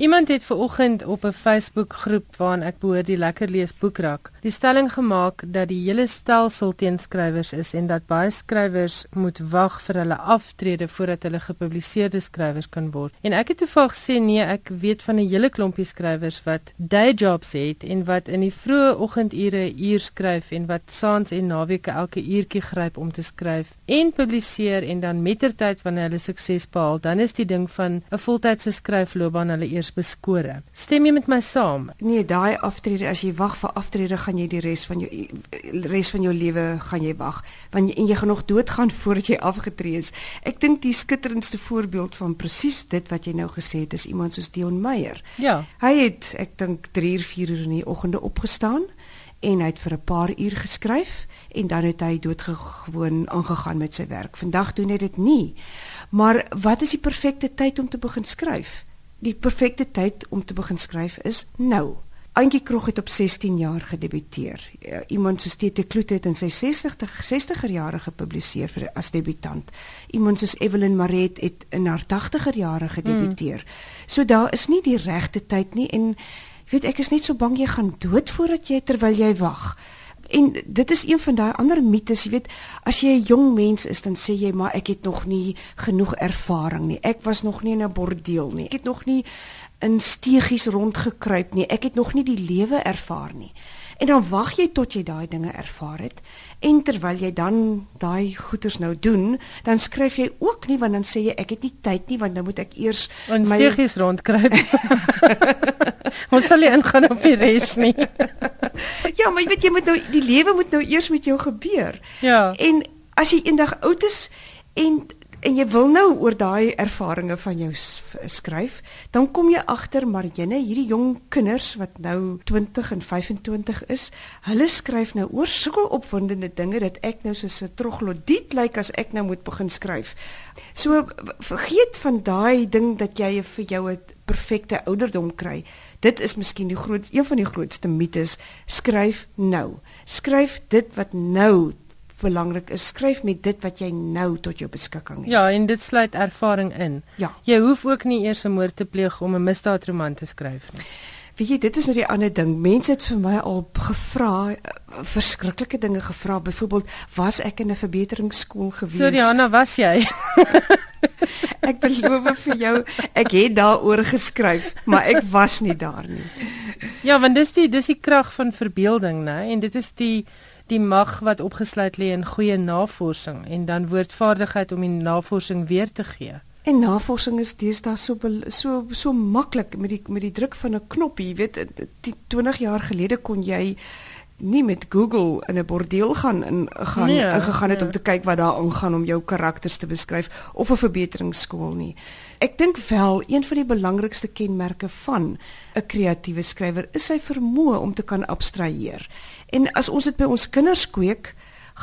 Iemand het ver oggend op 'n Facebook groep waaraan ek behoort die lekker lees boekrak, die stelling gemaak dat die hele stelsel teen skrywers is en dat baie skrywers moet wag vir hulle aftrede voordat hulle gepubliseerde skrywers kan word. En ek het toevallig gesê nee, ek weet van 'n hele klompie skrywers wat day jobs het en wat in die vroeë oggendure uur skryf en wat saans en naweke elke uurtjie gryp om te skryf en publiseer en dan mettertyd wanneer hulle sukses behaal, dan is die ding van 'n voltydse skryfloopbaan hulle eers beskore. Stem jy met my saam? Nee, daai aftrede as jy wag vir aftrede gaan jy die res van jou res van jou lewe gaan jy wag, want jy, en jy gaan nog doodgaan voordat jy afgetree is. Ek dink die skitterendste voorbeeld van presies dit wat jy nou gesê het is iemand soos Dion Meyer. Ja. Hy het ek dink 3 uur 4 uur in die oggende opgestaan en hy het vir 'n paar uur geskryf en dan het hy doodgewoon aangegaan met sy werk. Vandag doen hy dit nie. Maar wat is die perfekte tyd om te begin skryf? Die perfekte tyd om te begin skryf is nou. Antjie Krog het op 16 jaar gedebuteer. Ja, iemand soos Tete Kloete het in sy 60 60er jare gepubliseer vir as debutant. Iemand soos Evelyn Maret het in haar 80er jare gedebuteer. Hmm. So daar is nie die regte tyd nie en weet ek is net so bang jy gaan dood voordat jy terwyl jy wag. En dit is een van daai ander mites, jy weet, as jy 'n jong mens is, dan sê jy maar ek het nog nie genoeg ervaring nie. Ek was nog nie in 'n bordeel nie. Ek het nog nie in steegies rondgekruip nie. Ek het nog nie die lewe ervaar nie. En dan wag jy tot jy daai dinge ervaar het en terwyl jy dan daai goeters nou doen, dan skryf jy ook nie want dan sê jy ek het nie tyd nie want nou moet ek eers my steegies rondkruip. Ons sal nie ingaan op die res nie. ja, maar jy weet jy moet nou die lewe moet nou eers met jou gebeur. Ja. En as jy eendag oud is en en jy wil nou oor daai ervarings van jou skryf, dan kom jy agter maar jene hierdie jong kinders wat nou 20 en 25 is, hulle skryf nou oor sulke opwindende dinge dat ek nou soos 'n troglodiet lyk as ek nou moet begin skryf. So vergeet van daai ding dat jy vir jou 'n perfekte ouderdom kry. Dit is miskien die groot een van die grootste mites. Skryf nou. Skryf dit wat nou belangrik is skryf met dit wat jy nou tot jou beskikking het. Ja, en dit sluit ervaring in. Ja. Jy hoef ook nie eers 'n moord te pleeg om 'n misdaadroman te skryf nie. Weet jy, dit is nou die ander ding. Mense het vir my al gevra, uh, verskriklike dinge gevra. Byvoorbeeld, was ek in 'n verbeteringsskool gewees? So Diana, was jy? ek beloof vir jou, ek het daaroor geskryf, maar ek was nie daar nie. Ja, want dis die dis die krag van verbeelding, né? En dit is die die mag wat opgesluit lê in goeie navorsing en dan woordvaardigheid om die navorsing weer te gee. En navorsing is deesdae so so so maklik met die met die druk van 'n knoppie, jy weet, 20 jaar gelede kon jy nie met Google in 'n bordeel gaan in gaan nee, ingegaan het nee. om te kyk wat daar aangaan om jou karakters te beskryf of 'n verbeteringsskool nie. Ek dink wel een van die belangrikste kenmerke van 'n kreatiewe skrywer is sy vermoë om te kan abstraheer. En as ons dit by ons kinders kweek,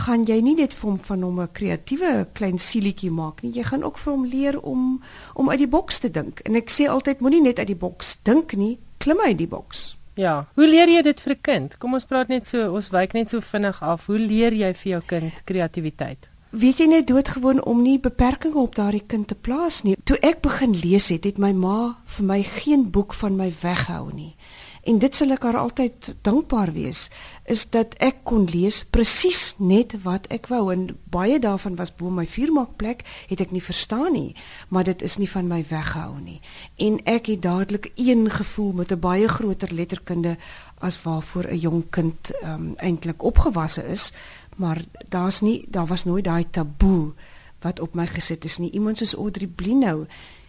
gaan jy nie net vir hom van hom 'n kreatiewe klein sielietjie maak nie, jy gaan ook vir hom leer om om uit die boks te dink. En ek sê altyd moenie net uit die boks dink nie, klim uit die boks. Ja, hoe leer jy dit vir 'n kind? Kom ons praat net so, ons wyk net so vinnig af. Hoe leer jy vir jou kind kreatiwiteit? Weet jy net doodgewoon om nie beperkings op daardie kind te plaas nie. Toe ek begin lees het, het my ma vir my geen boek van my weghou nie en dit sal ek haar altyd dankbaar wees is dat ek kon lees presies net wat ek wou. En baie daarvan was bo my vuurmaakplek het ek nie verstaan nie maar dit is nie van my weggehou nie. En ek het dadelik een gevoel met 'n baie groter letterkunde as waarvoor 'n jong kind um, eintlik opgewasse is. Maar daar's nie daar was nooit daai taboe wat op my gesit is nie. Iemand soos Audrey Blinow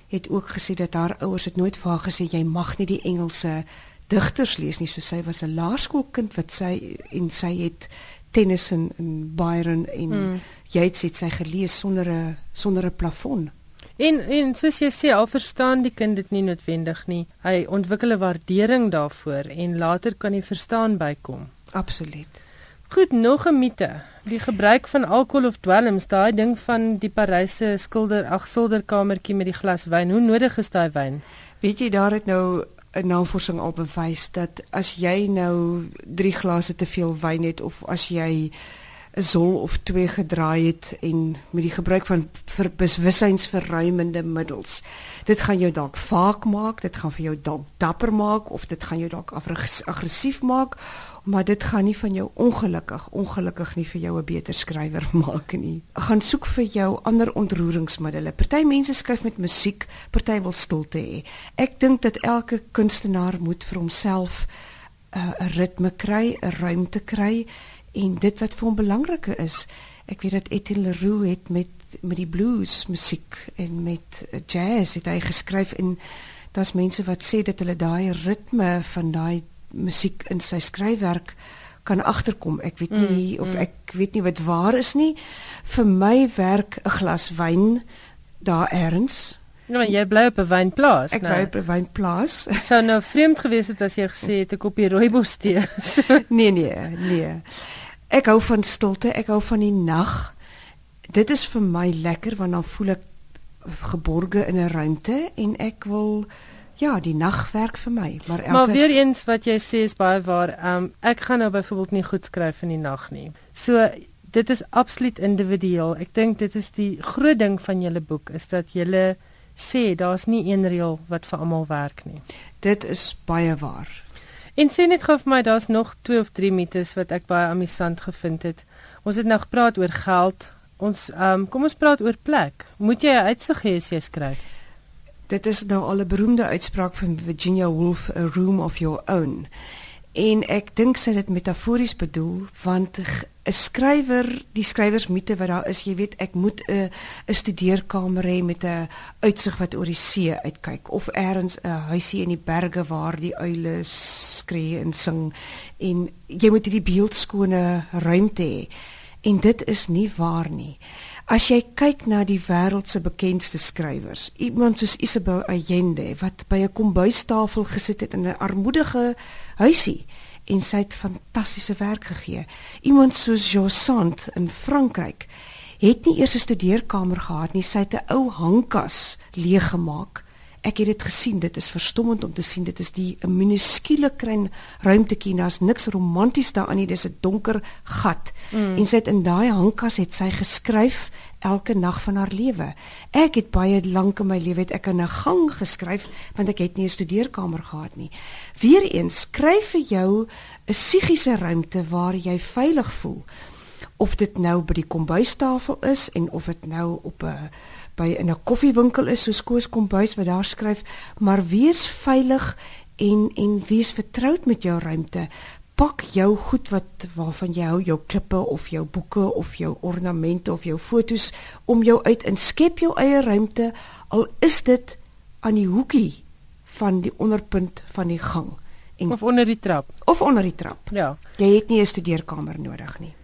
het ook gesê dat haar ouers het nooit vir haar gesê jy mag nie die Engelse digters lees nie so sy was 'n laerskoolkind wat sy en sy het Tennyson en Byron en mm. Yeats het sy gelees sonder 'n sonder 'n plafon. En en soos jy sê al verstaan die kind dit nie noodwendig nie. Hy ontwikkel 'n waardering daarvoor en later kan hy verstaan bykom. Absoluut. Goed, nog 'n mite. Die gebruik van alkohol of dwelms, daai ding van die Paryse skilder ag silderkamertjie met die glas wyn. Hoe nodig is daai wyn? Weet jy daar het nou navorsing al bewys dat as jy nou 3 glase te veel wyn het of as jy 'n sol of twee gedraai het en met die gebruik van bewussynsverruimende middels. Dit gaan jou dalk vaak maak, dit gaan vir jou dalk dapper maak of dit gaan jou dalk aggressief maak, maar dit gaan nie van jou ongelukkig, ongelukkig nie vir jou 'n beter skrywer maak nie. Gaan soek vir jou ander ontroeringsmiddels. Party mense skryf met musiek, party wil stilte hê. Ek dink dat elke kunstenaar moet vir homself uh, 'n uh, ritme kry, 'n ruimte kry en dit wat vir hom belangrik is. Ek weet dat Etienne Leroux het met met die blues musiek en met jazz het hy geskryf en daar's mense wat sê dat hulle daai ritme van daai musiek in sy skryfwerk kan agterkom. Ek weet nie mm, of mm. ek weet nie wat waar is nie. Vir my werk 'n glas wyn daar eers. Nou jy bly op 'n wynplaas, ek nou. Ek bly op 'n wynplaas. Sou nou vreemd gewees het as jy gesê het ek op die rooibos tee. nee nee, nee. Ek hou van stilte, ek hou van die nag. Dit is vir my lekker want dan voel ek geborge in 'n ruimte en ek wil ja, die nag werk vir my, maar elke Maar weer eens wat jy sê is baie waar. Um ek gaan nou byvoorbeeld nie goed skryf in die nag nie. So dit is absoluut individueel. Ek dink dit is die groot ding van julle boek is dat julle sê daar's nie een reël wat vir almal werk nie. Dit is baie waar. En sê net gou vir my, daar's nog 2 of 3 mites wat ek baie amusant gevind het. Ons het nou gepraat oor geld. Ons ehm um, kom ons praat oor plek. Moet jy 'n uitsig hê as jy skryf? Dit is nou al 'n beroemde uitspraak van Virginia Woolf, a room of your own. En ek dink sy dit metafories bedoel want 'n skrywer, die skrywersmiete wat daar is, jy weet, ek moet 'n 'n studeerkamer hê met 'n uitsig wat oor die see uitkyk of eers 'n huisie in die berge waar die uile skree en sing en jy moet hierdie beeldskone ruimte hê. En dit is nie waar nie. As jy kyk na die wêreld se bekendste skrywers, iemand soos Isabel Allende wat by 'n kombuistafel gesit het in 'n armoedige huisie en sy het fantastiese werk gegee. Iemand soos Josant in Frankryk het nie eers 'n studeerkamer gehad nie, sy het 'n ou hangkas leeggemaak. Ek het dit gesien, dit is verstommend om te sien. Dit is die 'n minuskule klein ruimtetjie, daar's niks romanties daarin nie, dis 'n donker gat. Mm. En sy het in daai hangkas het sy geskryf elke nag van haar lewe. Ek het baie lank in my lewe het ek in 'n gang geskryf want ek het nie 'n studeerkamer gehad nie. Weereens skryf vir jou 'n psigiese ruimte waar jy veilig voel. Of dit nou by die kombuistafel is en of dit nou op 'n by in 'n koffiewinkel is soos Koos Kombuis wat daar skryf, maar wees veilig en en wees vertroud met jou ruimte pak jou goed wat waarvan jy hou, jou klippe of jou boeke of jou ornamente of jou fotos om jou uit en skep jou eie ruimte al is dit aan die hoekie van die onderpunt van die gang en of onder die trap of onder die trap. Ja. Jy het nie 'n studeerkamer nodig nie.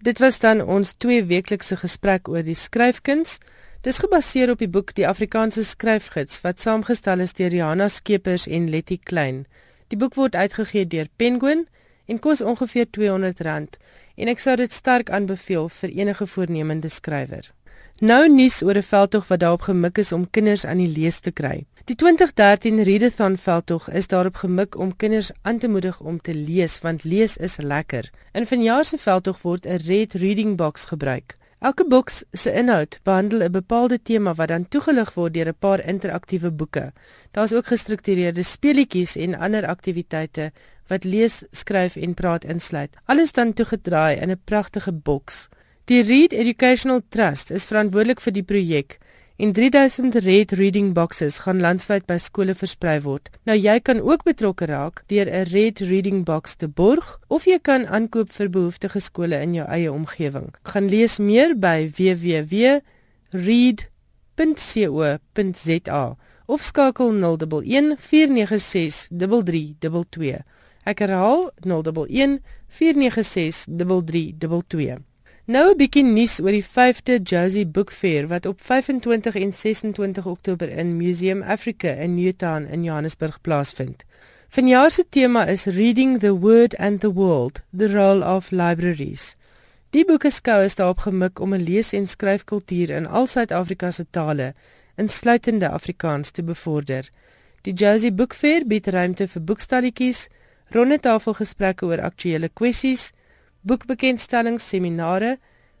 Dit was dan ons twee weeklikse gesprek oor die skryfkuns. Dis gebaseer op die boek Die Afrikaanse Skryfgids wat saamgestel is deur Rihanna Skeepers en Letty Klein. Die boek word uitgegee deur Penguin en kos ongeveer R200 en ek sou dit sterk aanbeveel vir enige voornemende skrywer. Nou nuus oor 'n veldtog wat daarop gemik is om kinders aan die lees te kry. Die 2013 Readathon veldtog is daarop gemik om kinders aan te moedig om te lees want lees is lekker. In vanjaar se veldtog word 'n Red Reading Box gebruik. Elke boks se inhoud behandel 'n bepaalde tema wat dan toegelig word deur 'n paar interaktiewe boeke. Daar's ook gestruktureerde speletjies en ander aktiwiteite wat lees, skryf en praat insluit. Alles dan toegedraai in 'n pragtige boks. Die Read Educational Trust is verantwoordelik vir die projek en 3000 Read Reading Boxes gaan landwyd by skole versprei word. Nou jy kan ook betrokke raak deur 'n Read Reading Box te borg of jy kan aankoop vir behoeftige skole in jou eie omgewing. Gaan lees meer by www.read.co.za of skakel 011 496 3322. Ek herhaal 011 496 3322. Nou 'n bietjie nuus oor die 5de Jazzy Book Fair wat op 25 en 26 Oktober in Museum Africa in Newtown in Johannesburg plaasvind. Vanjaar se tema is Reading the Word and the World: The Role of Libraries. Die boekeskou is daarop gemik om 'n lees- en skryfkultuur in al Suid-Afrika se tale, insluitende Afrikaans, te bevorder. Die Josie Book Fair bied ruimte vir boekstalletjies, ronde tafelgesprekke oor aktuelle kwessies, boekbekendstellings, seminare,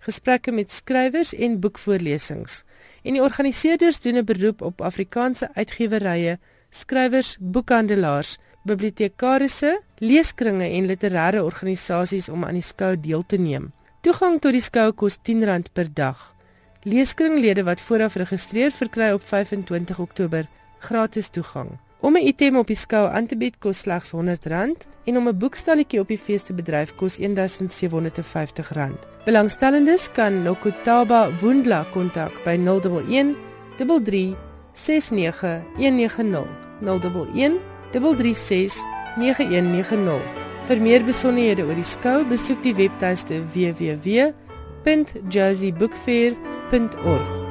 gesprekke met skrywers en boekvoorlesings. En die organiseerders doen 'n beroep op Afrikaanse uitgewerrye, skrywers, boekhandelaars, bibliotekarisse, leeskringe en literêre organisasies om aan die skou deel te neem. Toegang tot die skou kos R10 per dag. Leeskringlede wat vooraf registreer verkry op 25 Oktober gratis toegang. Om 'n item op die skou aan te bied kos slegs R100 en om 'n boekstalletjie op die fees te bedryf kos R1750. Belangstellendes kan Lokutaba Woendla kontak by 011 33 69 190 011 336 9190 Vir meer besonderhede oor die skou, besoek die webtuiste www.jazzybookfair.org.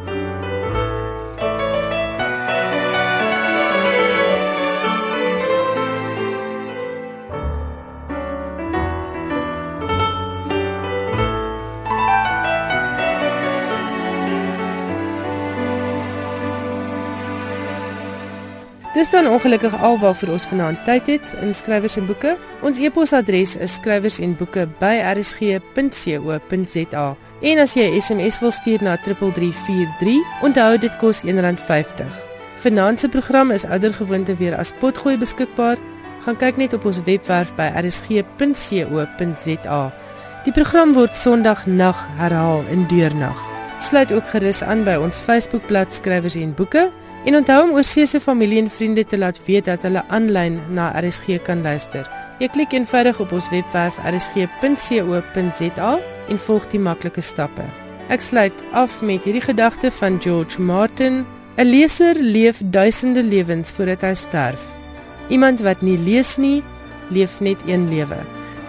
Dis dan ongelukkig alwaar vir ons vanaand tyd het in skrywers en boeke. Ons e-posadres is skrywersenboeke@rsg.co.za. En as jy 'n SMS wil stuur na 3343, onthou dit kos R1.50. Vanaand se program is oudergewoonte weer as potgooi beskikbaar. Gaan kyk net op ons webwerf by rsg.co.za. Die program word Sondag nag herhaal in deurnag. Sluit ook gerus aan by ons Facebookblad Skrywers en Boeke. En onthou om oorsee se familie en vriende te laat weet dat hulle aanlyn na RSG kan luister. Jy klik eenvoudig op ons webwerf rsg.co.za en volg die maklike stappe. Ek sluit af met hierdie gedagte van George Martin: 'n Leser leef duisende lewens voordat hy sterf. Iemand wat nie lees nie, leef net een lewe.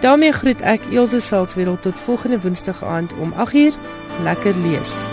daarmee groet ek Elsje Salzwetel tot volgende woensdag aand om 8uur. Lekker lees.